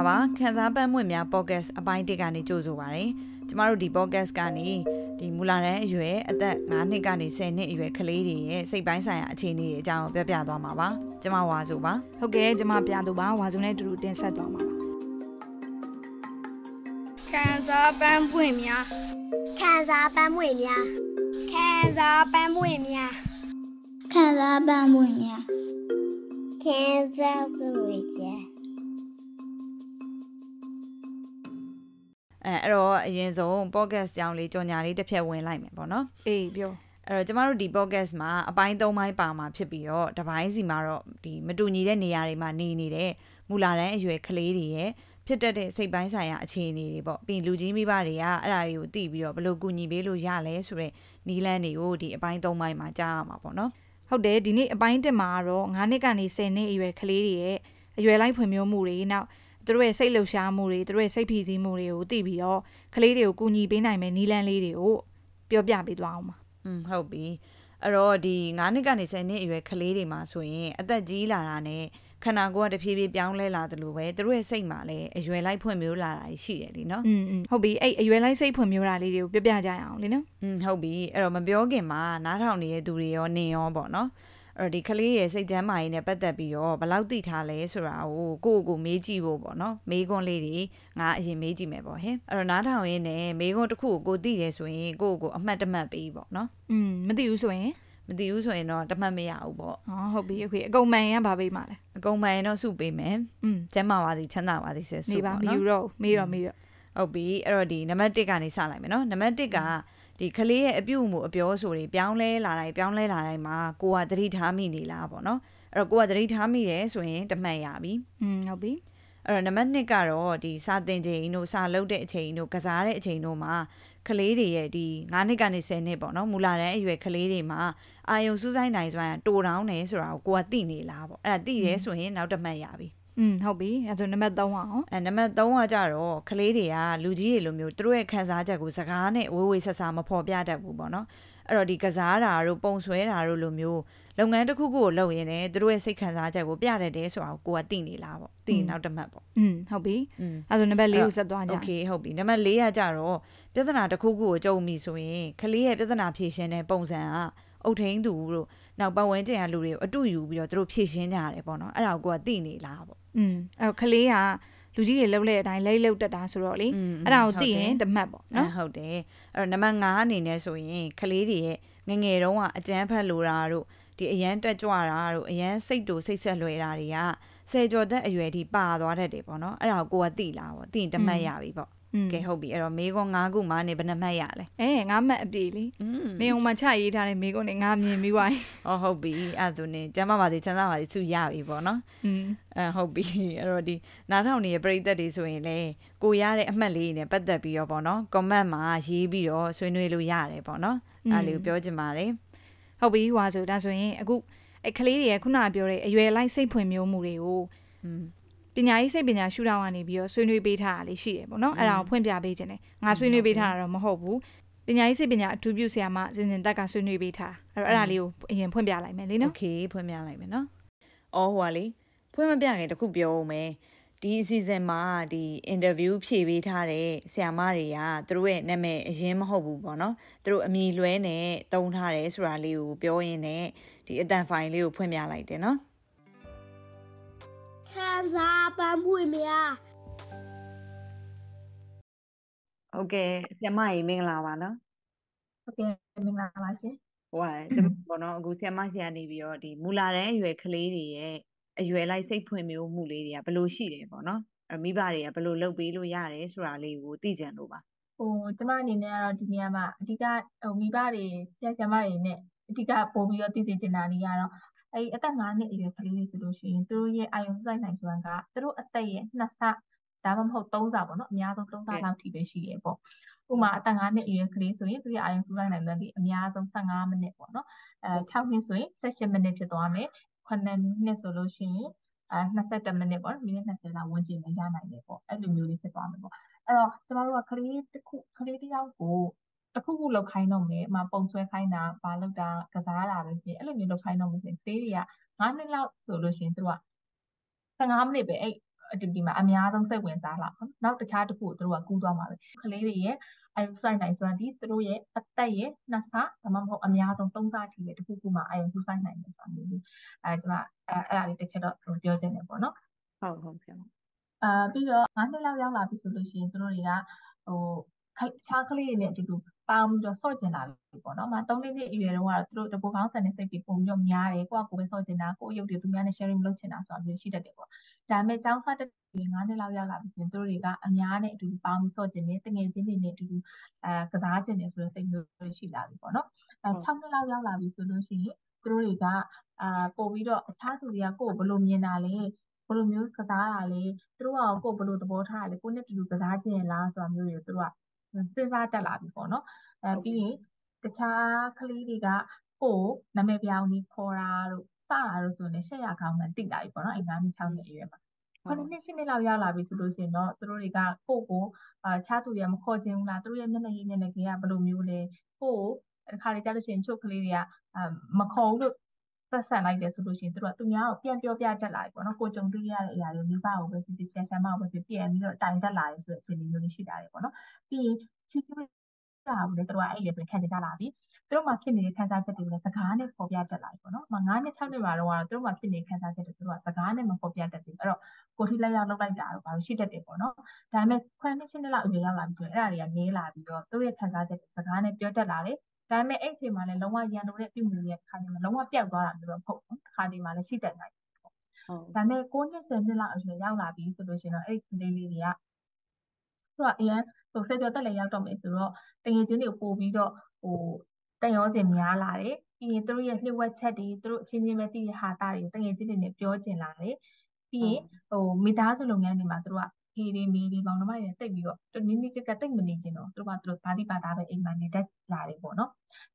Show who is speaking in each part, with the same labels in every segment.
Speaker 1: ္ဂလာပါခန်းစားပန်းမွင့်များ podcast အပိုင်း1ကနေကြိုဆိုပါရစေကျမတို့ဒီ podcast ကနေဒီမူလာတန်းအရွယ်အသက်9နှစ်ကနေ10နှစ်အရွယ်ကလေးတွေရဲ့စိတ်ပိုင်းဆိုင်ရာအခြေအနေတွေအကြောင်းပြောပြသွားမှာပါကျမဝါဆိုပါ
Speaker 2: ဟုတ်ကဲ့ကျမပြသူပါဝါဆိုနဲ့တူတူတင်ဆက်သွားမှာပါ
Speaker 3: ခန်းစားပန်းပွင့်များ
Speaker 4: ခန်းစားပန်းပွင့်များ
Speaker 3: ခန်းစားပန်းပွင့်များ
Speaker 4: ခန်းစားပန်းပွင့်များခန်းစားပန်းပွင့်များ
Speaker 1: အဲအဲ့တော့အရင်ဆုံး podcast ကြောင်းလေးကြော်ညာလေးတစ်ဖြတ်ဝင်လိုက်မယ်ပေါ့နော်
Speaker 2: အေးပြော
Speaker 1: အဲ့တော့ကျမတို့ဒီ podcast မှာအပိုင်း၃ပိုင်းပါမှာဖြစ်ပြီးတော့တစ်ပိုင်းစီမှာတော့ဒီမတူညီတဲ့နေရာတွေမှာနေနေတဲ့မူလာတန်းအရွယ်ကလေးတွေရဲ့ဖြစ်တတ်တဲ့စိတ်ပိုင်းဆိုင်ရာအခြေအနေတွေပေါ့ပြီးလူကြီးမိဘတွေကအဲ့ဒါတွေကိုသိပြီးတော့ဘယ်လိုကူညီပေးလို့ရလဲဆိုတော့နီးလန်းတွေကိုဒီအပိုင်း၃ပိုင်းမှာကြားရမှာပေါ့နော်
Speaker 2: ဟုတ်တယ်ဒီနေ့အပိုင်း1မှာတော့9နှစ်ကနေ10နှစ်အရွယ်ကလေးတွေရဲ့အရွယ်လိုက်ဖွံ့ဖြိုးမှုတွေနောက် သူတို့ရဲ့စိတ်လှုပ်ရှားမှုတွေသူတို့ရဲ့စိတ်ဖိစီးမှုတွေကိုသိပြီးတော့ကလေးတွေကိုကူညီပေးနိုင်မယ့်နီးလန်းလေးတွေကိုပြောပြပေးသွားအောင်ပါ
Speaker 1: อืมဟုတ်ပြီအဲ့တော့ဒီ9နှစ်ကနေ10နှစ်အရွယ်ကလေးတွေမှာဆိုရင်အသက်ကြီးလာတာနဲ့ခန္ဓာကိုယ်ကတဖြည်းဖြည်းပြောင်းလဲလာသလိုပဲသူတို့ရဲ့စိတ်မှာလည်းအရွယ်လိုက်ဖွံ့မျိုးလာတာရှိတယ်လीနော်
Speaker 2: อืมဟုတ်ပြီအဲ့အရွယ်လိုက်စိတ်ဖွံ့မျိုးတာလေးတွေကိုပြောပြကြရအောင်လीနော်
Speaker 1: อืมဟုတ်ပြီအဲ့တော့မပြောခင်မှာနားထောင်နေတဲ့သူတွေရောနင်ရောပေါ့နော် အဲ့တော့ဒီကလေးရဲ့စိတ်ချမ်းမာရေးနဲ့ပတ်သက်ပြီးတော့ဘယ်လောက်သိထားလဲဆိုတာကိုကိုယ့်ကိုမေးကြည့်ဖို့ပေါ့နော်မေးခွန်းလေးတွေငါအရင်မေးကြည့်မယ်ပေါ့ဟင်အဲ့တော့နားထောင်ရင်းနဲ့မေးခွန်းတစ်ခုကိုကိုသိတယ်ဆိုရင်ကိုယ့်ကိုအမှတ်တမှတ်ပေးပေါ့နော်
Speaker 2: อืมမသိဘူးဆိုရင်
Speaker 1: မသိဘူးဆိုရင်တော့တမှတ်မရဘူးပေါ့
Speaker 2: ဟောဟုတ်ပြီโอเคအကုန်မှန်ရင်ဗာပေးမှာလဲ
Speaker 1: အကုန်မှန်ရင်တော့စုပေးမယ်อืมကျမ်းမာပါစေချမ်းသာပါစေဆိုစု
Speaker 2: ပေါ့နော်နေပါမယူတော့မေးတော့မေးတော့
Speaker 1: ဟုတ်ပြီအဲ့တော့ဒီနံပါတ်1ကနေစလိုက်မယ်နော်နံပါတ်1က ဒီကလေးရဲ့အပြုအမူအပြောဆိုတွေပြောင်းလဲလာတိုင်းပြောင်းလဲလာတိုင်းမှာကိုကသတိထားမိနေလားပေါ့နော်အဲ့တော့ကိုကသတိထားမိတယ်ဆိုရင်တမှတ်ရပြီ
Speaker 2: อืมဟုတ်ပြီ
Speaker 1: အဲ့တော့နံပါတ်2ကတော့ဒီစာသင်ချိန်တို့စာလုပ်တဲ့အချိန်တို့ကစားတဲ့အချိန်တို့မှာကလေးတွေရဲ့ဒီ9နှစ်ကနေ10နှစ်ပေါ့နော်မူလာတဲ့အရွယ်ကလေးတွေမှာအာယုံစူးစိုက်နိုင်စွမ်းတိုးတောင်းတယ်ဆိုတာကိုကိုကသိနေလားပေါ့အဲ့ဒါသိရဲဆိုရင်နောက်တစ်မှတ်ရပြီ
Speaker 2: อืมဟုတ်ပြီအဲဆိုနံပါတ်3အောင်
Speaker 1: အဲနံပါတ်3ကကြတော့ကလေးတွေကလူကြီးတွေလိုမျိုးသူတို့ရဲ့ခံစားချက်ကိုစကားနဲ့ဝေးဝေးဆက်စားမဖော်ပြတတ်ဘူးပေါ့နော်အဲ့တော့ဒီကစားတာတို့ပုံဆွဲတာတို့လိုမျိုးလုပ်ငန်းတစ်ခုခုကိုလုပ်ရင်လည်းသူတို့ရဲ့စိတ်ခံစားချက်ကိုပြတတ်တယ်ဆိုတာကိုကိုကသိနေလားပေါ့သိရင်နောက်တစ်မှတ်ပေါ့
Speaker 2: อืมဟုတ်ပြီအဲဆိုနံပါတ်4ကိုဆက်သွားကြ
Speaker 1: โอเคဟုတ်ပြီနံပါတ်4ကကြတော့ပြဿနာတစ်ခုခုကိုကြုံပြီဆိုရင်ကလေးရဲ့ပြဿနာဖြေရှင်းတဲ့ပုံစံကအုတ်ထင်းသူတို့နောက်ပတ်ဝန်းကျင်ကလူတွေကိုအတူယူပြီးတော့သူတို့ဖြည့်ရှင်းကြရတယ်ပေါ့နော်အဲ့ဒါကိုကသိနေလားပေါ့
Speaker 2: อืมအဲ့တော့ကလေးကလူကြီးတွေလှုပ်တဲ့အတိုင်းလိမ့်လှုပ်တတ်တာဆိုတော့လေအဲ့ဒါကိုသိရင်တမတ်ပေါ့နော်
Speaker 1: ဟုတ်တယ်အဲ့တော့နံပါတ်5အနေနဲ့ဆိုရင်ကလေးတွေရဲ့ငငယ်တုန်းကအကျန်းဖက်လိုတာတို့ဒီအရန်တက်ကြွတာတို့အရန်စိတ်တူစိတ်ဆက်လွယ်တာတွေကဆယ်ကျော်သက်အရွယ်ထိပါသွားတတ်တယ်ပေါ့နော်အဲ့ဒါကိုကိုကသိလားပေါ့သိရင်တမတ်ရပြီပေါ့ ကဲဟုတ်ပြီအဲ့တော့မေကွန်၅ခုမှနေဘယ်နှမှတ်ရလဲ
Speaker 2: အဲငါမှတ်အပြေလေနေုံမှာချရေးထားတဲ့မေကွန်နေငါမြင်ပြီးွား
Speaker 1: ဟောဟုတ်ပြီအဲ့ဒါနေကျမပါသေးချမ်းသာပါသေးသူရပြီပေါ့နော်အဲဟုတ်ပြီအဲ့တော့ဒီနားထောင်နေတဲ့ပရိသတ်တွေဆိုရင်လေကိုရတဲ့အမှတ်လေးတွေပတ်သက်ပြီးတော့ပေါ့နော် comment မှာရေးပြီးတော့ဆွေးနွေးလို့ရတယ်ပေါ့နော်အဲ့လေးကိုပြောချင်ပါတယ်
Speaker 2: ဟုတ်ပြီဟွာဆိုဒါဆိုရင်အခုအဲ့ကလေးတွေကခုနပြောတဲ့အရွယ်လိုက်စိတ်ဖွံ့ဖြိုးမှုတွေကို ပညာရေးစိတ်ပညာရှုထောင့်ကနေပြီးတော့ဆွေးနွေးပေးထားတာလေးရှိတယ်ပေါ့နော်အဲ့ဒါကိုဖွင့်ပြပေးခြင်းတယ်ငါဆွေးနွေးပေးထားတာတော့မဟုတ်ဘူးပညာရေးစိတ်ပညာအထူးပြုဆရာမစင်စင်တက်ကဆွေးနွေးပေးထားအဲ့တော့အဲ့ဒါလေးကိုအရင်ဖွင့်ပြလိုက်မယ်လေနော်
Speaker 1: โอเคဖွင့်ပြလိုက်မယ်နော်အော်ဟိုပါလေဖွင့်မပြခင်တခုပြောဦးမယ်ဒီအစီအစဉ်မှာဒီအင်တာဗျူးဖြည့်ပေးထားတဲ့ဆရာမတွေကသူတို့ရဲ့နာမည်အရင်မဟုတ်ဘူးပေါ့နော်သူတို့အမည်လွဲနဲ့တုံးထားတယ်ဆိုတာလေးကိုပြောရင်းနဲ့ဒီအတန်ဖိုင်လေးကိုဖွင့်ပြလိုက်တယ်နော်
Speaker 4: ခံစားပန်းပွေများ
Speaker 1: ဟုတ်ကဲ့ဆရာမကြီးမင်္ဂလာပါနော်
Speaker 5: ဟုတ်ကဲ့မင်္ဂလာပါရှင်
Speaker 1: ဟိုကကျွန်တော်ပေါ့နော်အခုဆရာမဆရာနေပြီးတော့ဒီမူလာတဲ့အရွယ်ကလေးတွေရဲ့အရွယ်လိုက်စိတ်ဖွင့်မျိုးမှုလေးတွေကဘယ်လိုရှိတယ်ပေါ့နော်အမိဘတွေကဘယ်လိုလုပ်ပေးလို့ရတယ်ဆိုတာလေးကိုသိကြလို့ပါ
Speaker 5: ဟိုကျမအနေနဲ့ကတော့ဒီနေရာမှာအဓိကဟိုမိဘတွေဆရာဆရာမတွေနဲ့အဓိကပို့ပြီးတော့သိစေချင်တာလေးကတော့ အဲ့အသက်9နှစ်အရွယ်ကလေးတွေဆိုလို့ရှိရင်သူတို့ရဲ့အာယုံစိုက်နိုင်စွမ်းကသူတို့အသက်ရဲ့2ဆဒါမှမဟုတ်3ဆပေါ့နော်အများဆုံး3ဆလောက်ထိပဲရှိတယ်ပေါ့ဥမာအသက်9နှစ်အရွယ်ကလေးဆိုရင်သူရဲ့အာယုံစူးစိုက်နိုင်တဲ့ဒီအများဆုံး15မိနစ်ပေါ့နော်အဲ6နှစ်ဆိုရင်18မိနစ်ဖြစ်သွားမယ်9နှစ်ဆိုလို့ရှိရင်အဲ21မိနစ်ပေါ့မိနစ်20လောက်ဝန်းကျင်ပဲရနိုင်တယ်ပေါ့အဲ့လိုမျိုးလေးဖြစ်သွားမယ်ပေါ့အဲ့တော့ကျမတို့ကကလေးတစ်ခုကလေးတစ်ယောက်ကို တခုခုလောက်ခိုင်းတော့မယ်အမှပုံဆွဲခိုင်းတာဘာလောက်တာကစားတာပဲဖြစ်အဲ့လိုမျိုးလောက်ခိုင်းတော့မယ်ဆိုရင်သေးတွေက9နှစ်လောက်ဆိုလို့ရှိရင်သူက15မိနစ်ပဲအဲ့ activity မှာအများဆုံးစိတ်ဝင်စားလာနော်နောက်တခြားတစ်ခုကိုသူတို့ကကူးသွားမှာပဲကလေးတွေရဲ့အာယုဆိုင်နိုင်စွမ်းဒီသူတို့ရဲ့အသက်ရဲ့နှစ်ဆဒါမှမဟုတ်အများဆုံးသုံးဆအထိပဲတစ်ခုခုမှာအာယုကူးဆိုင်နိုင်တယ်ဆိုတာမျိုးလေးအဲကျွန်မအဲအဲ့ဒါလေးတစ်ချက်တော့ပြောချင်တယ်ပေါ့နော်
Speaker 1: ဟုတ်ဟုတ်ဆရာ
Speaker 5: အာပြီးတော့9နှစ်လောက်ရောက်လာပြီဆိုလို့ရှိရင်သူတို့တွေကဟို ခြားကလေးတွေနဲ့အတူတူပေါင်းပြီးတော့ဆော့ကျင်လာပြီပေါ့နော်။မ3နှစ်နှစ်အရွယ်တုန်းကတော့သူတို့တပူကောင်းဆန်တဲ့စိတ်တွေပုံပြီးတော့များတယ်။ကိုယ့်အကိုပဲဆော့ကျင်တာကိုယ့်ရုပ်တွေသူများနဲ့ sharing လုပ်ချင်တာဆိုတာမျိုးရှိတတ်တယ်ပေါ့။ဒါပေမဲ့ကျောင်းစတဲ့9နှစ်လောက်ရောက်လာပြီဆိုရင်သူတို့တွေကအများနဲ့အတူတူပေါင်းပြီးဆော့ကျင်တယ်။တငယ်ချင်းတွေနဲ့အတူတူအဲကစားကျင်တယ်ဆိုတဲ့စိတ်မျိုးတွေရှိလာပြီပေါ့နော်။အဲ6နှစ်လောက်ရောက်လာပြီဆိုလို့ရှိရင်သူတို့တွေကအာပို့ပြီးတော့အခြားသူတွေကကိုယ့်ကိုဘယ်လိုမြင်တာလဲဘယ်လိုမျိုးကစားတာလဲသူတို့ကကိုယ်ဘယ်လိုသဘောထားတာလဲကိုယ်နဲ့တူတူကစားခြင်းလားဆိုတာမျိုးတွေသူတို့က စဉ်းစားတတ်လာပြီပေါ့နော်အဲပြီးရင်တခြားကလေးတွေကကိုယ်နာမည်ပြောင်းပြီးခေါ်တာတို့စတာတို့ဆိုရင်ရှက်ရကောင်းမှတိလာပြီပေါ့နော်အဲ့9နှစ်6နှစ်အရွယ်မှာခုနှစ်နှစ်ရှစ်နှစ်လောက်ရောက်လာပြီဆိုလို့ရှိရင်တော့သူတို့တွေကကိုယ့်ကိုအာခြားသူတွေကမခေါ်ခြင်းဘူးလားသူတို့ရဲ့မျက်နှာရည်မျက်နှာကဘယ်လိုမျိုးလဲကိုယ့်ကိုတစ်ခါလေကြားလို့ရှိရင်ချုပ်ကလေးတွေကအာမခေါ်ဘူးလို့ ဆက်ဆံလိုက်တယ်ဆိုလို့ရှိရင်သူတို့ကသူများကိုပြန်ပြောပြတတ်လာပြီပေါ့နော်ကိုကြုံတွေ့ရတဲ့အရာတွေမိဘကိုပဲဖြစ်ဖြစ်ဆရာဆရာမကိုပဲဖြစ်ပြန်ပြီးတော့တိုင်တက်လာတယ်ဆိုတဲ့အခြေအနေမျိုးလေးရှိတာတယ်ပေါ့နော်ပြီးရင်ချစ်တွေ့တာကိုလည်းသူတို့ကအဲ့ဒီဆိုခံကြလာပြီသူတို့မှဖြစ်နေတဲ့ခံစားချက်တွေကိုလည်းစကားနဲ့ပေါ်ပြတတ်လာပြီပေါ့နော်။9နှစ်6နှစ်မှာတော့သူတို့မှဖြစ်နေတဲ့ခံစားချက်တွေသူတို့ကစကားနဲ့မပေါ်ပြတတ်ဘူး။အဲ့တော့ကိုထိလက်ရောက်လောက်လိုက်တာတော့ဘာလို့ရှိတတ်တယ်ပေါ့နော်။ဒါပေမဲ့9နှစ်6နှစ်လောက်အရွယ်ရောက်လာပြီဆိုရင်အဲ့ဒါတွေကနည်းလာပြီးတော့သူတို့ရဲ့ခံစားချက်တွေစကားနဲ့ပြောတတ်လာတယ် ဒါပေမဲ့အဲ့အချိန်မှာလည်းလုံးဝရန်လိုတဲ့ပြုမှုတွေတစ်ခါတည်းမှာလုံးဝပျောက်သွားတာမျိုးတော့မဟုတ်ဘူးတစ်ခါတည်းမှာလည်းရှိတတ်နိုင်တယ်ပေါ့ဒါပေမဲ့9နှစ်10နှစ်လောက်အရွယ်ရောက်လာပြီဆိုလို့ရှိရင်တော့အဲ့ဒီကလေးလေးတွေကသူကအရင်ဟိုဆက်ပြောတက်လည်းရောက်တော့မယ်ဆိုတော့တငယ်ချင်းတွေကိုပို့ပြီးတော့ဟိုတန်ရောစင်များလာတယ်ပြီးရင်သူတို့ရဲ့လျှို့ဝှက်ချက်တွေသူတို့အချင်းချင်းပဲသိတဲ့ဟာတာတွေတငယ်ချင်းတွေနဲ့ပြောကျင်လာတယ်ပြီးရင်ဟိုမိသားစုလုပ်ငန်းတွေမှာသူတို့က ဖေးတွေမီးတွေပေါင်းနှမတွေတိတ်ပြီးတော့တနည်းနည်းကကတိတ်မနေချင်တော့သူတို့ကသူတို့ဘာတိပါတာပဲအိမ်မှာနေတတ်လာတယ်ပေါ့နော်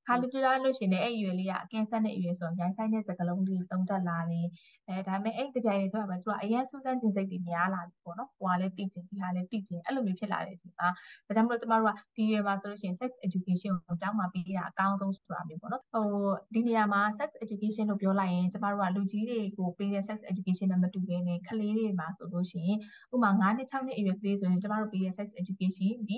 Speaker 5: ခါလူပြလာလို့ရှိရင်အဲ့အရွယ်လေးကအကင်းဆက်တဲ့အရွယ်ဆိုရိုင်းဆိုင်တဲ့စကလုံးလေးတုံးတက်လာတယ်အဲဒါပေမဲ့အဲ့တပြိုင်တည်းတော့ပဲသူကအရင်စူးစမ်းခြင်းစိတ်တွေများလာပြီပေါ့နော်ဟိုကလည်းသိချင်ဒီဟာလည်းသိချင်အဲ့လိုမျိုးဖြစ်လာတဲ့အချိန်မှာဒါကြောင့်မလို့ကျမတို့ကဒီရွယ်မှာဆိုလို့ရှိရင် sex education ကိုကျောင်းမှာပေးတာအကောင်းဆုံးဆိုတာမျိုးပေါ့နော်ဟိုဒီနေရာမှာ sex education လို့ပြောလိုက်ရင်ကျမတို့ကလူကြီးတွေကိုပေးတဲ့ sex education နဲ့မတူဘဲနဲ့ကလေးတွေမှာဆိုလို့ရှိရင်ဥပမာ9နှစ်6နှစ်အရွယ်ကလေးဆိုရင်ကျမတို့ပေးတဲ့ sex education ဒီ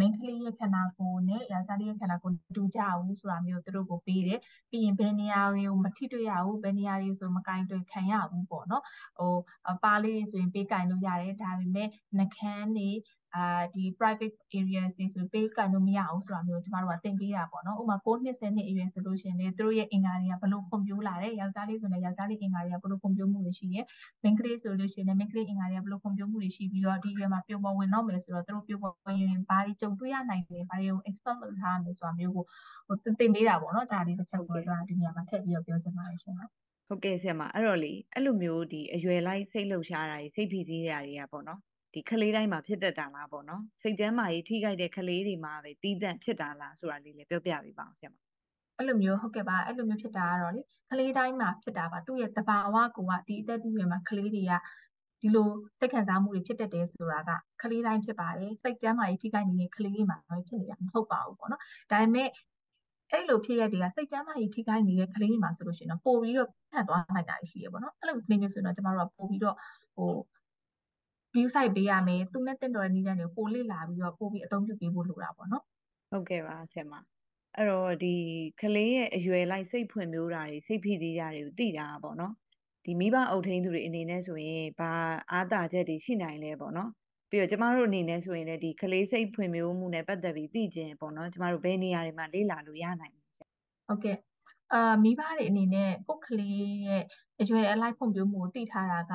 Speaker 5: main ကလေးရဲ့ခန္ဓာကိုယ်နဲ့ယောက်ျားလေးရဲ့ခန္ဓာကိုယ်တူကြဘူးဆိုတာမျိုးသူတို့ကိုပေးတယ်ပြီးရင်ဘယ်နေရာတွေကိုမထိတွေ့ရဘူးဘယ်နေရာတွေဆိုမကင်တွေ့ခံရဘူးပေါ့နော်ဟိုပါလေးဆိုရင်ပေးကင်လို့ရတယ်ဒါပေမဲ့နှကန်းတွေ အာဒီ private areas တွေဆိုပေးကန်လို့မရအောင်ဆိုတာမျိုးကျမတို့ကသင်ပေးတာပေါ့နော်ဥပမာ6နှစ်10နှစ်အရွယ်ဆိုလို့ရှိရင်လေသူတို့ရဲ့အင်္ဂါတွေကဘလို့ဖွံ့ဖြိုးလာတယ်ယောက်ျားလေးဆိုရင်ယောက်ျားလေးအင်္ဂါတွေကဘလို့ဖွံ့ဖြိုးမှုတွေရှိတယ်မိန်းကလေးဆိုလို့ရှိရင်လည်းမိန်းကလေးအင်္ဂါတွေကဘလို့ဖွံ့ဖြိုးမှုတွေရှိပြီးတော့ဒီရွယ်မှာပြုံပေါ်ဝင်တော့မယ်ဆိုတော့သူတို့ပြုံပေါ်ဝင်ရင်ဘာတွေကြုံတွေ့ရနိုင်တယ်ဘာတွေကို expect လုပ်ထားရမယ်ဆိုတာမျိုးကိုဟိုသင်ပေးတာပေါ့နော်ဒါလေးတစ်ချက်ကိုကျွန်တော်ဒီနေရာမှာထည့်ပြီးတော့ပြောချင်ပါတယ်ရှင်
Speaker 1: ဟုတ်ကဲ့ဆရာမအဲ့တော့လေအဲ့လိုမျိုးဒီအရွယ်လိုက်စိတ်လှုပ်ရှားတာတွေစိတ်ဖိစီးတာတွေကပေါ့နော် ဒီကလေးတိုင်းမှာဖြစ်တတ်တာလားပေါ့နော်စိတ်တမ်းမာကြီးထိခိုက်တဲ့ကလေးတွေမှာပဲတီးတန့်ဖြစ်တာလားဆိုတာလေးလည်းပြောပြပေးပါအောင်ဆရာမ
Speaker 5: အဲ့လိုမျိုးဟုတ်ကဲ့ပါအဲ့လိုမျိုးဖြစ်တာကတော့လေကလေးတိုင်းမှာဖြစ်တာပါသူ့ရဲ့တဘာဝကိုကဒီအသက်ကြီးရွယ်မှာကလေးတွေကဒီလိုစိတ်ခံစားမှုတွေဖြစ်တတ်တယ်ဆိုတာကကလေးတိုင်းဖြစ်ပါတယ်စိတ်ကျန်းမာရေးထိခိုက်နေတဲ့ကလေးတွေမှာပဲဖြစ်နေတာမဟုတ်ပါဘူးပေါ့နော်ဒါပေမဲ့အဲ့လိုဖြစ်ရတဲ့ကစိတ်ကျန်းမာရေးထိခိုက်နေတဲ့ကလေးတွေမှာဆိုလို့ရှိရင်တော့ပို့ပြီးတော့ဖတ်သွားနိုင်တာရှိရပေါ့နော်အဲ့လိုကလေးမျိုးဆိုတော့ကျမတို့ကပို့ပြီးတော့ဟို view site ပေးရမယ်သူနဲ့တင့်တော်တဲ့နည်းလမ်းတွေကိုပို့လေ့လာပြီးတော့ပို့ပြီးအသုံးပြုပေးဖို့လိုတာပေါ့နော်
Speaker 1: ဟုတ်ကဲ့ပါဆရာမအဲ့တော့ဒီကလေးရဲ့အရွယ်လိုက်စိတ်ဖွံ့ဖြိုးတာတွေစိတ်ဖိစီးတာတွေကိုသိတာပေါ့နော်ဒီမိဘအုပ်ထိန်းသူတွေအနေနဲ့ဆိုရင်ဘာအားသာချက်တွေရှိနိုင်လဲပေါ့နော်ပြီးတော့ကျမတို့အနေနဲ့ဆိုရင်လည်းဒီကလေးစိတ်ဖွံ့ဖြိုးမှုနဲ့ပတ်သက်ပြီးသိကျင်ပေါ့နော်ကျမတို့ဘယ်နေရာတွေမှာလေ့လာလို့ရနိုင်လဲ
Speaker 5: ဟုတ်ကဲ့အာမိဘတွေအနေနဲ့ကိုယ်ကလေးရဲ့အရွယ်အလိုက်ဖွံ့ဖြိုးမှုကိုသိထားတာက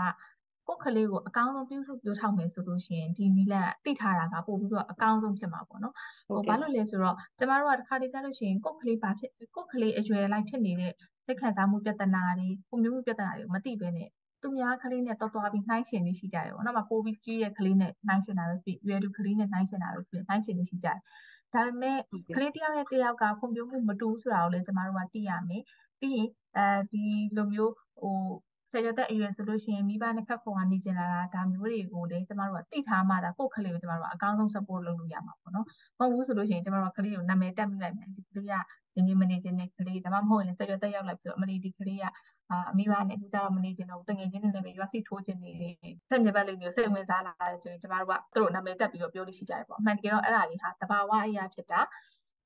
Speaker 5: ကိုယ်ကလေးကိုအကောင်းဆုံးပြုစုပြောထောက်မယ်ဆိုလို့ရှိရင်ဒီနီလန်သိထားတာကပို့ပြီးတော့အကောင်းဆုံးဖြစ်မှာပေါ့နော်ဟိုဘာလို့လဲဆိုတော့ကျမတို့ကတစ်ခါတည်းကြားလို့ရှိရင်ကိုယ်ကလေးဘာဖြစ်ကိုယ်ကလေးအရွယ်လိုက်ဖြစ်နေတဲ့စိတ်ခံစားမှုပြဿနာတွေပုံမျိုးမှုပြဿနာတွေကိုမသိဘဲနဲ့သူများကလေးနဲ့တော်တော်ပြီးနှိုင်းရှင်နေရှိကြတယ်ပေါ့နော်။မပိုပြီးကြီးရဲ့ကလေးနဲ့နှိုင်းရှင်တာပဲဖြစ်ရွယ်သူကလေးနဲ့နှိုင်းရှင်တာပဲဖြစ်နှိုင်းရှင်နေရှိကြတယ်။ဒါပေမဲ့ကလေးတယောက်နဲ့တယောက်ကဖွံ့ဖြိုးမှုမတူဆိုတာကိုလည်းကျမတို့ကသိရမယ်။ပြီးရင်အဲဒီလိုမျိုးဟိုစ ဆယ်ရက်သက်အရွယ်ဆိုလို့ရှိရင်မိဘနဲ့ခက်ခုံကနေကျင်လာတာဒါမျိုးတွေကိုလည်းကျမတို့ကသိထားမှသာကိုယ့်ကလေးကိုကျမတို့ကအကောင်းဆုံး support လုပ်လို့ရမှာပေါ့နော်။မဟုတ်ဘူးဆိုလို့ရှိရင်ကျမတို့ကကလေးကိုနာမည်တက်မိလိုက်မယ်ဒီကလေးကနေနေမနေခြင်းတဲ့ကလေးဒါမှမဟုတ်ရင်ဆယ်ရက်သက်ရောက်လိုက်ပြီးတော့အမလီဒီကလေးကအာအမိဘနဲ့အခုကျတော့မနေခြင်းတော့တငယ်ချင်းတွေနဲ့ပဲရွာစီထိုးခြင်းနေတယ်ဆက်ညပတ်လေးမျိုးစိတ်ဝင်စားလာတယ်ဆိုရင်ကျမတို့ကသူတို့နာမည်တက်ပြီးတော့ပြောလို့ရှိကြတယ်ပေါ့အမှန်တကယ်တော့အဲ့ဒါလေးဟာတဘာဝအရာဖြစ်တာ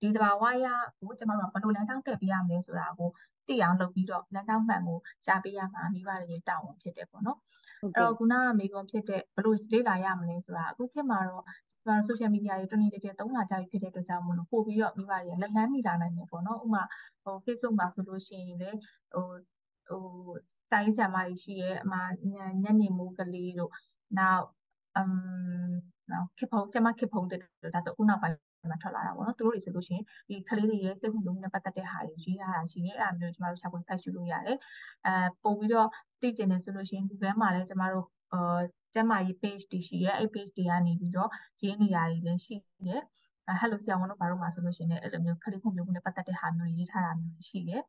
Speaker 5: ဒီတဘာဝအရာကိုကျမတို့ကဘယ်လိုလမ်းကြောင်းတက်ပေးရမလဲဆိုတာကိုသိအောင်လုပ်ပြီးတော့လမ်းကြောင်းမှန်ကိုရှာပေးရမှာမိဘတွေရဲ့တာဝန်ဖြစ်တယ်ပေါ့နော်အဲ့တော့ခုနကမိကွန်ဖြစ်တဲ့ဘယ်လိုလေ့လာရမလဲဆိုတာအခုခေတ်မှာတော့ကျွန်တော် social media တွေတနေ့တစ်ချိန်သုံးလာကြပြီဖြစ်တဲ့အတွက်ကြောင့်မို့လို့ပို့ပြီးတော့မိဘတွေလက်လန်းမိလာနိုင်တယ်ပေါ့နော်ဥပမာဟို Facebook မှာဆိုလို့ရှိရင်လည်းဟိုဟိုတိုင်းဆရာမကြီးရှိရဲ့အမညနေမိုးကလေးတို့နောက်အမ်နောက်ခေဖုံဆရာမခေဖုံတဲ့ဒါဆိုခုနောက်ပိုင်း မှာထွက်လာတာပေါ့နော်သူတို့တွေဆိုလို့ရှိရင်ဒီကလေးတွေရဲ့စိတ်ဝင်စားမှုနဲ့ပတ်သက်တဲ့ဟာတွေရေးထားတာရှိတယ်အဲ့ဒါမျိုးကျမတို့ရှာဖွေဖတ်ရှုလို့ရတယ်အဲပို့ပြီးတော့သိကျင်တယ်ဆိုလို့ရှိရင် Google မှာလည်းကျမတို့အာကျမကြီး page တွေရှိရဲအဲ့ page တွေကနေပြီးတော့ရေးနေရာတွေလည်းရှိတယ်အဲ hello ဆရာဝန်တို့ဘာလို့မှာဆိုလို့ရှိရင်လည်းအဲ့လိုမျိုးခရီးဖွံ့ဖြိုးမှုနဲ့ပတ်သက်တဲ့ဟာမျိုးရေးထားတာမျိုးရှိတယ်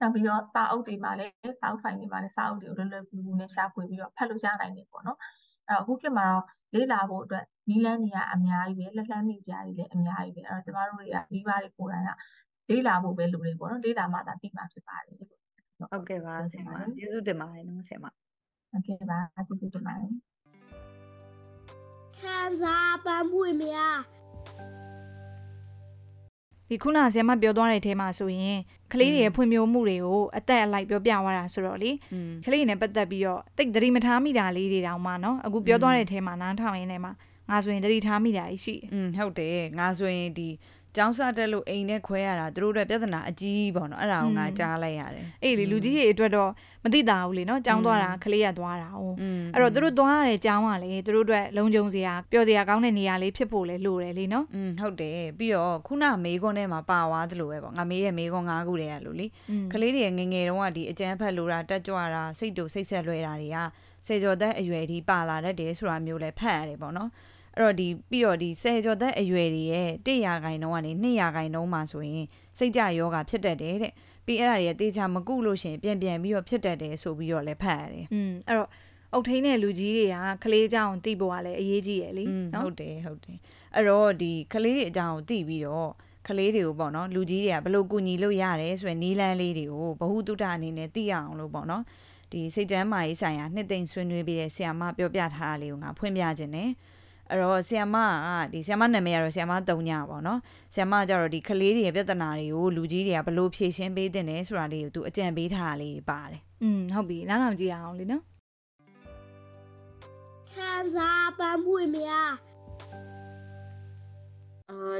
Speaker 5: နောက်ပြီးတော့စာအုပ်တွေမှာလည်းစာအုပ်ဆိုင်တွေမှာလည်းစာအုပ်တွေကိုလွယ်လွယ်ကူကူနဲ့ရှာဖွေပြီးတော့ဖတ်လို့ရနိုင်တယ်ပေါ့နော် အဲ့တော့အခုခေတ်မှာတော့လေ့လာဖို့အတွက်နီးလန်းတွေကအများကြီးပဲလက်လှမ်းမိစရာတွေလည်းအများကြီးပဲအဲ့တော့ကျမတို့တွေကမိဘတွေကိုယ်တိုင်ကလေ့လာဖို့ပဲလိုနေပေါ့နော်လေ့လာမှသာသိမှာဖြစ်ပါတယ်လို့
Speaker 6: ဟုတ်ကဲ့ပါဆရာမကျေးဇူးတင်ပါတယ်နော်ဆရာမ
Speaker 5: ဟုတ်ကဲ့ပါကျေးဇူးတင်ပါတယ်
Speaker 3: ခံစားပန်းပွင့်များ
Speaker 2: ဒီခုနဆရာမပြောသွားတဲ့ထဲမှာဆိုရင်ကလေးတွေရဲ့ဖွံ့ဖြိုးမှုတွေကိုအသက်အလိုက်ပြောပြသွားတာဆိုတော့လေကလေးနဲ့ပတ်သက်ပြီးတော့တိတ်သတိမထားမိတာလေးတွေတောင်မှနော်အခုပြောသွားတဲ့ထဲမှာနားထောင်ရင်းထဲမှာငါဆိုရင်သတိထားမိတာရှိ
Speaker 1: อืมဟုတ်တယ်ငါဆိုရင်ဒီ ကျောင်းစားတက်လို့အိမ်နဲ့ခွဲရတာသူတို့တွေပြဿနာအကြီးပေါ့နော်အဲ့ဒါကိုငါကြားလိုက်ရတယ်
Speaker 2: အေးလေလူကြီးတွေအတွက်တော့မသိတာဘူးလေနော်ကျောင်းသွားတာခလေးရသွားတာဟုတ်အဲ့တော့သူတို့သွားရတဲ့ကျောင်းကလေသူတို့အတွက်လုံခြုံစရာပျော်စရာကောင်းတဲ့နေရာလေးဖြစ်ဖို့လေလိုတယ်လေနော်
Speaker 1: อืมဟုတ်တယ်ပြီးတော့ခုနမေးခွန်းထဲမှာပါသွားသလိုပဲပေါ့ငါမေးရဲ့မေးခွန်း၅ခုတည်းရလို့လေခလေးတွေငငယ်တုန်းကဒီအကြမ်းဖက်လိုတာတက်ကြွတာစိတ်တူစိတ်ဆက်လွဲတာတွေကစေကျော်သက်အရွယ်ဒီပါလာတတ်တယ်ဆိုတာမျိုးလဲဖတ်ရတယ်ပေါ့နော်။ အဲ့တော့ဒီပြီးတော့ဒီဆယ်ကျော်သက်အရွယ်တွေရဲ့100ရာခိုင်နှုန်းကနေ200ရာခိုင်နှုန်းမှာဆိုရင်စိတ်ကြယောဂဖြစ်တတ်တယ်တဲ့ပြီးအဲ့ဒါတွေကတေချာမကုလို့ရှင်ပြန်ပြန်ပြီးတော့ဖြစ်တတ်တယ်ဆိုပြီးတော့လည်းဖတ်ရတယ်
Speaker 2: อืมအဲ့တော့အုတ်ထင်းတဲ့လူကြီးတွေကကလေးကြောင်တိဖို့ကလည်းအရေးကြီးရယ်လीနော်
Speaker 1: ဟုတ်တယ်ဟုတ်တယ်အဲ့တော့ဒီကလေးတွေအကြောင်းကိုတိပြီးတော့ကလေးတွေကိုပေါ့နော်လူကြီးတွေကဘလို့ကူညီလို့ရတယ်ဆိုရယ်နီးလန်းလေးတွေကိုဘ ഹു တုတအနေနဲ့သိရအောင်လို့ပေါ့နော်ဒီစိတ်ကျမ်းမာရေးဆိုင်ရာနှစ်သိမ့်ဆွေးနွေးပြီးတဲ့ဆရာမပြောပြထားတာလေးကိုငါဖွင့်ပြခြင်းနဲ့ အဲ့တော့ဆီယမကဒီဆီယမနာမည်ကတော့ဆီယမ၃ညပေါ့နော်ဆီယမကကြတော့ဒီကလေးတွေရဲ့ပြဿနာတွေကိုလူကြီးတွေကဘယ်လိုဖြေရှင်းပေးတင်တယ်ဆိုတာလေးကိုသူအကြံပေးထားတာလေးပါတယ်
Speaker 2: อืมဟုတ်ပြီနားထောင်ကြည့်ရအောင်လေနော်
Speaker 3: ခံစားပန်းပွင့်များ
Speaker 6: အာ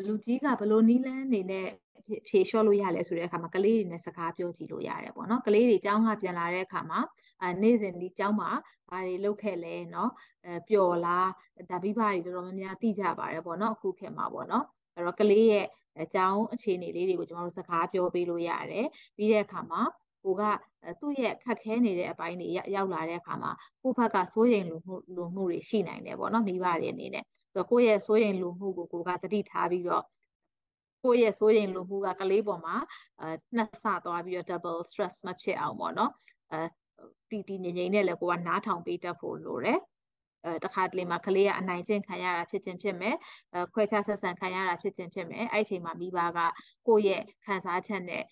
Speaker 6: လူကြီးကဘလို့နီးလန်းနေနဲ့ဖြေဖြေလျှော့လို့ရလဲဆိုတဲ့အခါမှာကလေးတွေနဲ့စကားပြောကြည့်လို့ရတယ်ပေါ့နော်ကလေးတွေကျောင်းကပြန်လာတဲ့အခါမှာအာနေ့စဉ်ဒီကျောင်းမှာဘာတွေလုပ်ခဲ့လဲเนาะအဲပျော်လားဒါပြီးပါတွေတော်တော်များများသိကြပါတယ်ပေါ့နော်အခုခေတ်မှာပေါ့နော်အဲ့တော့ကလေးရဲ့အကြောင်းအခြေအနေလေးတွေကိုကျွန်တော်တို့စကားပြောပေးလို့ရတယ်ပြီးတဲ့အခါမှာကိုကအဲသူ့ရဲ့ခက်ခဲနေတဲ့အပိုင်းတွေရောက်ရောက်လာတဲ့အခါမှာကိုယ့်ဘက်ကစိုးရိမ်လိုမှုလိုမှုတွေရှိနိုင်တယ်ပေါ့နော်မိဘတွေအနေနဲ့ ဆိုတော့ကိုယ့်ရဲ့စိုးရိမ်လိုမှုကိုကိုကသတိထားပြီးတော့ကိုယ့်ရဲ့စိုးရိမ်လိုမှုကကလေးပေါ်မှာအဲနှက်ဆသွားပြီးတော့ double stress မဖြစ်အောင်ပေါ့နော်အဲတီတီငြိမ်ငြိမ်နဲ့လည်းကိုကနားထောင်ပေးတတ်ဖို့လိုတယ် အဲတခါတလေမှာကလေးကအနိုင်ကျင့်ခံရတာဖြစ်ခြင်းဖြစ်မယ်အဲခွဲခြားဆက်ဆံခံရတာဖြစ်ခြင်းဖြစ်မယ်အဲ့ဒီအချိန်မှာမိဘကကိုယ့်ရဲ့ခံစားချက်နဲ့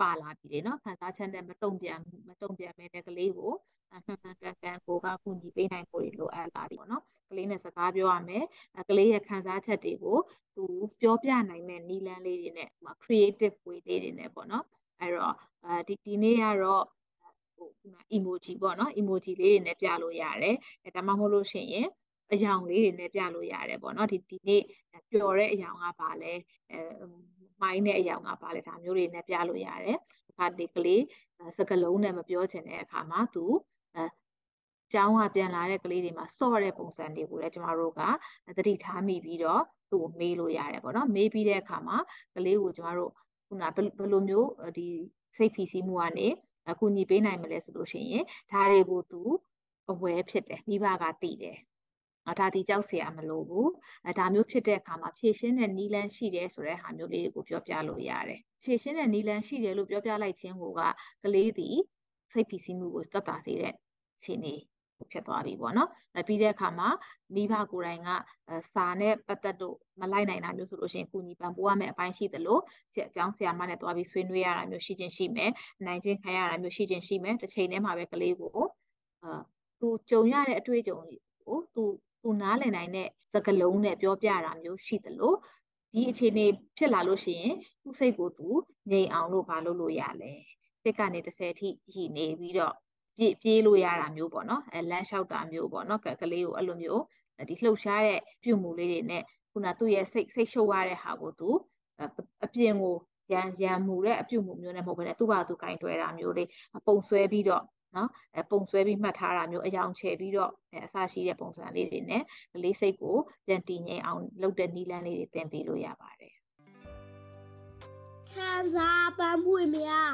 Speaker 6: ပါလာပြီလေနော်ခံစားချက်နဲ့မတုံ့ပြန်မတုံ့ပြန်မဲ့တဲ့ကလေးကိုအမှန်မှန်ကန်ကန်ကိုကကူညီပေးနိုင်ဖို့လိုအပ်လာပြီပေါ့နော်ကလေးနဲ့စကားပြောရမယ်ကလေးရဲ့ခံစားချက်တွေကိုသူပြောပြနိုင်မဲ့နည်းလမ်းလေးတွေနဲ့ creative way လေးတွေနဲ့ပေါ့နော်အဲ့တော့အဲဒီဒီနေ့ကတော့ ဟိုဒီမှာ emoji ပေါ့နော် emoji လေးတွေနဲ့ပြလို့ရတယ်အဲဒါမှမဟုတ်လို့ရှိရင်အယောင်လေးတွေနဲ့ပြလို့ရတယ်ပေါ့နော်ဒီဒီနေ့ပျော်တဲ့အယောင်ကပါလဲအဲမိုင်းတဲ့အယောင်ကပါလဲဒါမျိုးတွေနဲ့ပြလို့ရတယ်အခါဒီကလေးစကလုံးနဲ့မပြောချင်တဲ့အခါမှာသူအဲကျောင်းကပြန်လာတဲ့ကလေးတွေမှာစော့တဲ့ပုံစံတွေကိုလည်းကျမတို့ကသတိထားမိပြီးတော့သူ့ကိုမေးလို့ရတယ်ပေါ့နော်မေးပြီးတဲ့အခါမှာကလေးကိုကျမတို့ခုနဘယ်လိုမျိုးဒီစိတ်ဖိစီးမှုကနေ အကူညီပေးနိုင်မလဲဆိုလို့ရှိရင်ဒါတွေကိုသူအဝဲဖြစ်တယ်မိဘကသိတယ်အဒါဒီကြောက်เสียမလို့ဘူးအဲဒါမျိုးဖြစ်တဲ့အခါမှာဖြည့်ရှင်းတဲ့နီလန်းရှိတယ်ဆိုတဲ့ဟာမျိုးလေးတွေကိုပြောပြလို့ရတယ်ဖြည့်ရှင်းတဲ့နီလန်းရှိတယ်လို့ပြောပြလိုက်ခြင်းကိုကကလေးသည် စိတ်ဖိစီးမှုကိုသက်သာစေတဲ့အခြေအနေ ဖြစ်သွားပြီပေါ့နော်။ပြီးတဲ့အခါမှာမိဘကိုယ်တိုင်ကစာနဲ့ပတ်သက်လို့မလိုက်နိုင်တာမျိုးဆိုလို့ရှိရင်ကုညီပံ့ပိုးရမယ့်အပိုင်းရှိသလိုဆရာအကြောင်းဆရာမနဲ့တွားပြီးဆွေးနွေးရတာမျိုးရှိခြင်းရှိမယ်။နိုင်ခြင်းခံရတာမျိုးရှိခြင်းရှိမယ်။တစ်ချိန်တည်းမှာပဲကလေးကိုအာသူကြုံရတဲ့အတွေ့အကြုံကိုသူသူနားလည်နိုင်တဲ့စကားလုံးနဲ့ပြောပြတာမျိုးရှိသလိုဒီအခြေအနေဖြစ်လာလို့ရှိရင်သူ့စိတ်ကိုသူငြိမ်အောင်လို့ဘာလုပ်လို့ရလဲ။တစ်ကနေ30အထိရည်နေပြီးတော့ ပြေးပြေးလို့ရတာမျိုးပေါ့နော်အဲလမ်းလျှောက်တာမျိုးပေါ့နော်ကလေးကိုအဲ့လိုမျိုးဒီလှုပ်ရှားတဲ့ပြုမှုလေးတွေနဲ့ခုနသူ့ရဲ့စိတ်စိတ်ရှုပ်ရတဲ့ဟာကိုသူအပြင်ကိုရန်ရန်မူတဲ့အပြုမှုမျိုးနဲ့မဟုတ်ဘဲနဲ့သူ့ဘာသူကင်တွဲတာမျိုးလေးပုံဆွဲပြီးတော့နော်အဲပုံဆွဲပြီးမှတ်ထားတာမျိုးအယောင်ချယ်ပြီးတော့အဲအစရှိတဲ့ပုံစံလေးတွေနဲ့ကလေးစိတ်ကိုပြန်တည်ငြိမ်အောင်လုပ်တဲ့နည်းလမ်းလေးတွေသင်ပေးလို့ရပါတယ်
Speaker 3: ခံစားပန်းပွေများ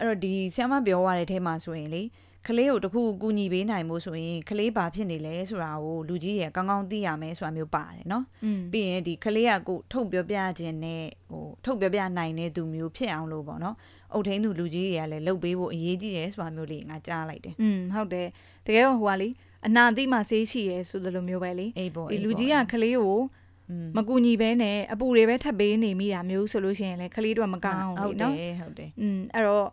Speaker 1: အဲ့တော့ဒီဆ iam ပြောရတဲ့ထဲမှာဆိုရင်လေကလေးကိုတခုကူညီပေးနိုင်မှုဆိုရင်ကလေးဘာဖြစ်နေလဲဆိုတာကိုလူကြီးရကောင်းကောင်းသိရမယ်ဆိုတာမျိုးပါတယ်နော်ပြီးရင်ဒီကလေးကကိုထုတ်ပြောပြခြင်းနဲ့ဟိုထုတ်ပြောပြနိုင်တဲ့သူမျိုးဖြစ်အောင်လို့ပေါ့နော်အုတ်ထင်းသူလူကြီးတွေကလည်းလှုပ်ပေးဖို့အရေးကြီးတယ်ဆိုတာမျိုးလေးငါကြားလိုက်တယ်
Speaker 2: อืมဟုတ်တယ်တကယ်တော့ဟိုကလေအနာတိမှဆေးရှိရဲဆိုလိုမျိုးပဲလေဒီလူကြီးကကလေးကိုမကူညီဘဲနဲ့အပူတွေပဲထပ်ပေးနေမိတာမျိုးဆိုလို့ရှိရင်လေကလေးတို့မကောင်းဘူးเนาะ
Speaker 1: ဟုတ်တယ်ဟုတ်တယ်
Speaker 2: อืมအဲ့တော့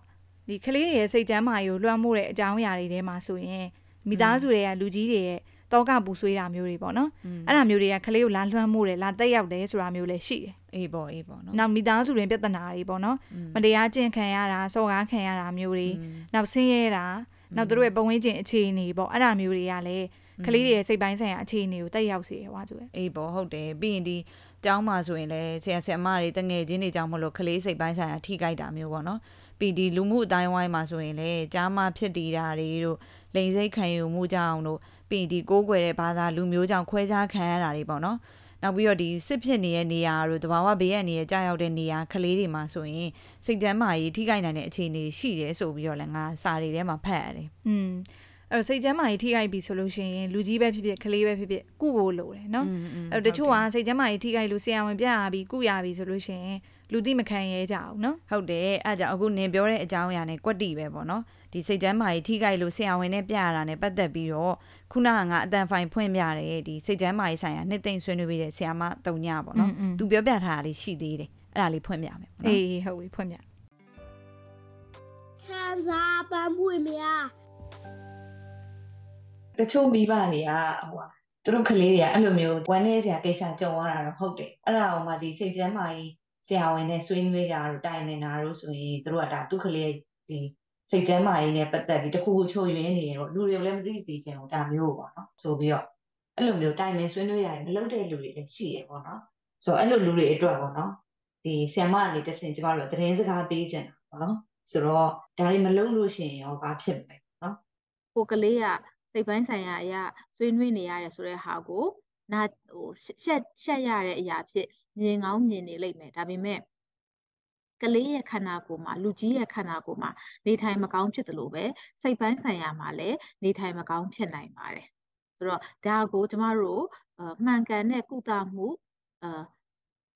Speaker 2: ဒီကလေးတွေရဲ့စိတ်ကျမ်းမာရေးကိုလွှမ်းမိုးတဲ့အကြောင်းအရာတွေထဲမှာဆိုရင်မိသားစုတွေကလူကြီးတွေရဲ့တောကပူဆွေးတာမျိုးတွေပေါ့နော်အဲ့ဒါမျိုးတွေကကလေးကိုလာလွှမ်းမိုးတယ်လာတက်ရောက်တယ်ဆိုတာမျိုးလည်းရှိတယ်
Speaker 1: အေးပေါ့အေးပေါ့နော်
Speaker 2: နောက်မိသားစုတွင်ပြဿနာတွေပေါ့နော်မတရားကျင့်ခံရတာစော်ကားခံရတာမျိုးတွေနောက်ဆင်းရဲတာနောက်တို့ရဲ့ပုံဝန်းကျင်အခြေအနေပေါ့အဲ့ဒါမျိုးတွေကလည်းကလေးတွေရဲ့စိတ်ပိုင်းဆိုင်ရာအခြေအနေကိုတက်ရောက်စေတယ်ဟွာဆိုရယ်
Speaker 1: အေးပေါ့ဟုတ်တယ်ပြီးရင်ဒီ ကျောင်းမှာဆိုရင်လည်းဆရာဆရာမတွေတငယ်ချင်းတွေကြောင့်မလို့ကလေးစိတ်ပိုင်းဆိုင်ရာထိခိုက်တာမျိုးပေါ့နော်ပြီးဒီလူမှုအတိုင်းဝိုင်းမှာဆိုရင်လည်းကြားမဖြစ်တည်တာတွေတို့လိန်စိတ်ခံယူမှုကြောင့်တို့ပြီးဒီကိုးကွယ်တဲ့ဘာသာလူမျိုးကြောင့်ခွဲခြားခံရတာတွေပေါ့နော်နောက်ပြီးတော့ဒီစစ်ဖြစ်နေတဲ့နေရာတို့တဘာဝဘေးရနေရကြာရောက်တဲ့နေရာကလေးတွေမှာဆိုရင်စိတ်ကျန်းမာရေးထိခိုက်နိုင်တဲ့အခြေအနေရှိတယ်ဆိုပြီးတော့လည်းငါစာတွေထဲမှာဖတ်ရတယ်။
Speaker 2: อืม အဲ့စိတ်ကျန်းမာရေးထိခိုက်ပြီဆိုလို့ရှိရင်လူကြီးပဲဖြစ်ဖြစ်ကလေးပဲဖြစ်ဖြစ်ကုဖို့လိုတယ်နော်အဲ့တချို့ကစိတ်ကျန်းမာရေးထိခိုက်လို့ဆရာဝန်ပြရပြီကုရပြီဆိုလို့ရှိရင်လူသိမခံရဲကြအောင်နော်
Speaker 1: ဟုတ်တယ်အဲ့ကြောင့်အခုနင်ပြောတဲ့အကြောင်းအရာနဲ့ကွက်တီပဲပေါ့နော်ဒီစိတ်ကျန်းမာရေးထိခိုက်လို့ဆရာဝန်နဲ့ပြရတာနဲ့ပတ်သက်ပြီးတော့ခုနကငါအတန်ဖိုင်ဖွင့်ပြတယ်ဒီစိတ်ကျန်းမာရေးဆိုင်ရာနှစ်သိမ့်ဆွေးနွေးပြီးတဲ့ဆရာမတုံညပေါ့နော်သူပြောပြထားတာလေးရှိသေးတယ်အဲ့ဒါလေးဖွင့်ပြမယ်ပေါ့နော်
Speaker 2: အေးဟုတ်ပြီဖွင့်ပြ
Speaker 3: ခံစားပန်းပွေများ
Speaker 7: တချို့မိဘတွေကဟိုသူတို့ကလေးတွေကအဲ့လိုမျိုးဝမ်းနည်းစရာကိစ္စကြုံရတာတော့ဟုတ်တယ်အဲ့ဒါအောင်မှဒီစိတ်ကျန်းမာရေးဆရာဝန်နဲ့ဆွေးနွေးတာတို့တိုင်ပင်တာတို့ဆိုရင်သူတို့ကဒါသူ့ကလေးဒီစိတ်ကျန်းမာရေးနဲ့ပတ်သက်ပြီးတခုခုချိုးယွင်းနေရောလူတွေလည်းမသိသေးချင်ဘူးဒါမျိုးပေါ့နော်ဆိုပြီးတော့အဲ့လိုမျိုးတိုင်ပင်ဆွေးနွေးတာမလုပ်တဲ့လူတွေလည်းရှိရပေါ့နော်ဆိုတော့အဲ့လိုလူတွေအတွက်ပေါ့နော်ဒီဆရာမအနေနဲ့တဆင်ကျမတို့သတင်းစကားပေးကြတာပေါ့နော်ဆိုတော့ဒါတွေမလုပ်လို့ရှိရင်ရောဘာဖြစ်မလဲနော်
Speaker 6: ကိုကလေးက စိတ်ပိုင်းဆိုင်ရာအရာဆွေးနွေးနေရတယ်ဆိုတဲ့ဟာကိုနာဟိုရှက်ရှက်ရတဲ့အရာဖြစ်မြင်ကောင်းမြင်နေလိမ့်မယ်ဒါပေမဲ့ကလေးရဲ့ခန္ဓာကိုယ်မှာလူကြီးရဲ့ခန္ဓာကိုယ်မှာနေထိုင်မကောင်းဖြစ်တယ်လို့ပဲစိတ်ပိုင်းဆိုင်ရာမှာလည်းနေထိုင်မကောင်းဖြစ်နိုင်ပါတယ်ဆိုတော့ဒါကိုကျမတို့မှန်ကန်တဲ့ကုသမှုအ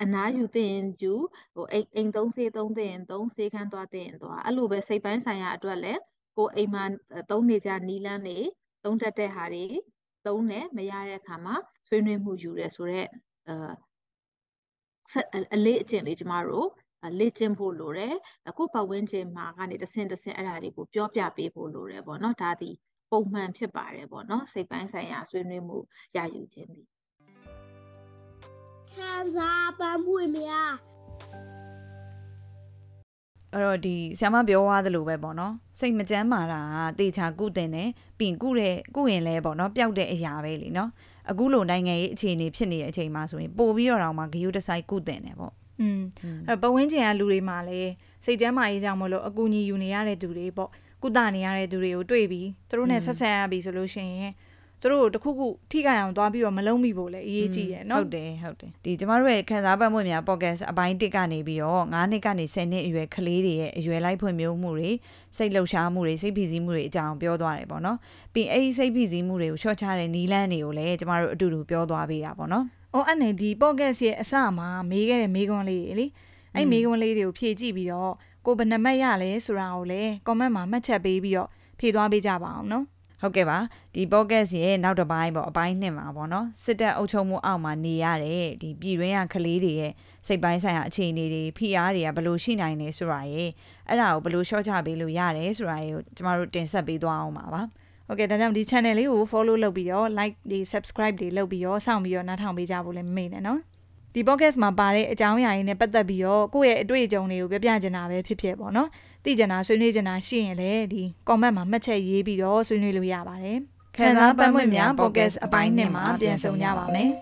Speaker 6: အနာယူသင်ယူဟိုအိမ်အိမ်သုံးစေးသုံးသင်သုံးစေးခန်းသွားသင်သွားအဲ့လိုပဲစိတ်ပိုင်းဆိုင်ရာအတွက်လည်းကိုအိမ်မှာသုံးနေကြနီလန်းနေ သုံးတတ်တဲ့ဟာတွေသုံးတယ်မရတဲ့အခါမှာဆွေးနွေးမှုယူတယ်ဆိုတော့အလေးအကျင့်လေးကျမတို့လေ့ကျင့်ဖို့လိုတယ်အခုပတ်ဝန်းကျင်မှာကနေတဆင့်တဆင့်အဲ့ဒါတွေကိုပြောပြပေးဖို့လိုတယ်ပေါ့နော်ဒါဒီပုံမှန်ဖြစ်ပါတယ်ပေါ့နော်စိတ်ပိုင်းဆိုင်ရာဆွေးနွေးမှုရယူခြင်းသည်
Speaker 3: ခံစားပန်းပွေများ
Speaker 1: အဲ့တော့ဒီဆ iam ပြောသွားသလိုပဲပေါ့နော်စိတ်မကြမ်းမာတာကတေချာကုတင်တယ်ပြီးကုတဲ့ကုရင်လဲပေါ့နော်ပျောက်တဲ့အရာပဲလीနော်အခုလိုနိုင်ငံရေးအခြေအနေဖြစ်နေတဲ့အချိန်မှာဆိုရင်ပို့ပြီးတော့တောင်မှဂယုတဆိုင်ကုတင်တယ်ပေါ့
Speaker 2: อืมအဲ့ပဝင်းကျင်ကလူတွေမှာလည်းစိတ်ကျမ်းမာရေးကြောင့်မလို့အကူအညီယူနေရတဲ့သူတွေပေါ့ကုသနေရတဲ့သူတွေကိုတွေ့ပြီးသူတို့နဲ့ဆက်ဆံရပြီဆိုလို့ရှိရင် သူတို့တခုခုထိခိုက်အောင်သွားပြီးတော့မလုံးမိဖို့လည်းအရေးကြီးတယ်နော်
Speaker 1: ဟုတ်တယ်ဟုတ်တယ်ဒီကျမတို့ရဲ့ခန်းစားပတ်မှုများ podcast အပိုင်း1ကနေပြီးတော့9နှစ်ကနေ10နှစ်အရွယ်ကလေးတွေရဲ့အရွယ်လိုက်ဖွံ့ဖြိုးမှုတွေစိတ်လှုပ်ရှားမှုတွေစိတ်ဖိစီးမှုတွေအကြောင်းပြောသွားတယ်ပေါ့နော်ပြီးအဲ့ဒီစိတ်ဖိစီးမှုတွေကိုချော့ချတဲ့နီးလန်းတွေကိုလည်းကျမတို့အတူတူပြောသွားပေးတာပေါ့နော်
Speaker 2: အော်အဲ့နဲ့ဒီ podcast ရဲ့အစမှာမေးခဲ့တဲ့မေးခွန်းလေးတွေလေအဲ့မေးခွန်းလေးတွေကိုဖြည့်ကြည့်ပြီးတော့ကိုဘယ်နှမတ်ရလဲဆိုတာကိုလည်း comment မှာမှတ်ချက်ပေးပြီးတော့ဖြေသွားပေးကြပါအောင်နော်
Speaker 1: ဟုတ်ကဲ့ပါဒီ podcast ရဲ့နောက်တစ်ပိုင်းပေါ့အပိုင်းနှစ်မှာပေါ့နော်စစ်တပ်အုပ်ချုပ်မှုအောက်မှာနေရတဲ့ဒီပြည်တွင်းကကလေးတွေရဲ့စိတ်ပိုင်းဆိုင်ရာအခြေအနေတွေဖိအားတွေကဘယ်လိုရှိနိုင်နေဆိုတာရဲ့အဲ့ဒါကိုဘယ်လိုရှော့ချပေးလို့ရတယ်ဆိုတာရဲ့ကိုကျမတို့တင်ဆက်ပေးသွားအောင်ပါပါ
Speaker 2: ဟုတ်ကဲ့ဒါကြောင့်ဒီ channel လေးကို follow လုပ်ပြီးတော့ like တွေ subscribe တွေလုပ်ပြီးတော့စောင့်ပြီးတော့နားထောင်ပေးကြဖို့လည်းမမေ့နဲ့နော်ဒီ podcast မှာပါတဲ့အကြောင်းအရာတွေနဲ့ပတ်သက်ပြီးတော့ကိုယ့်ရဲ့အတွေ့အကြုံတွေကိုပြောပြချင်တာပဲဖြစ်ဖြစ်ပေါ့နော် သိကြတာဆွေးနွေးကြတာရှိရင်လည်းဒီ comment မှာမှတ်ချက်ရေးပြီးတော့ဆွေးနွေးလို့ရပါတယ်။ခံစားပန်းဝင်များ podcast အပိုင်းနှစ်မှာပြန်ဆုံကြပါမယ်။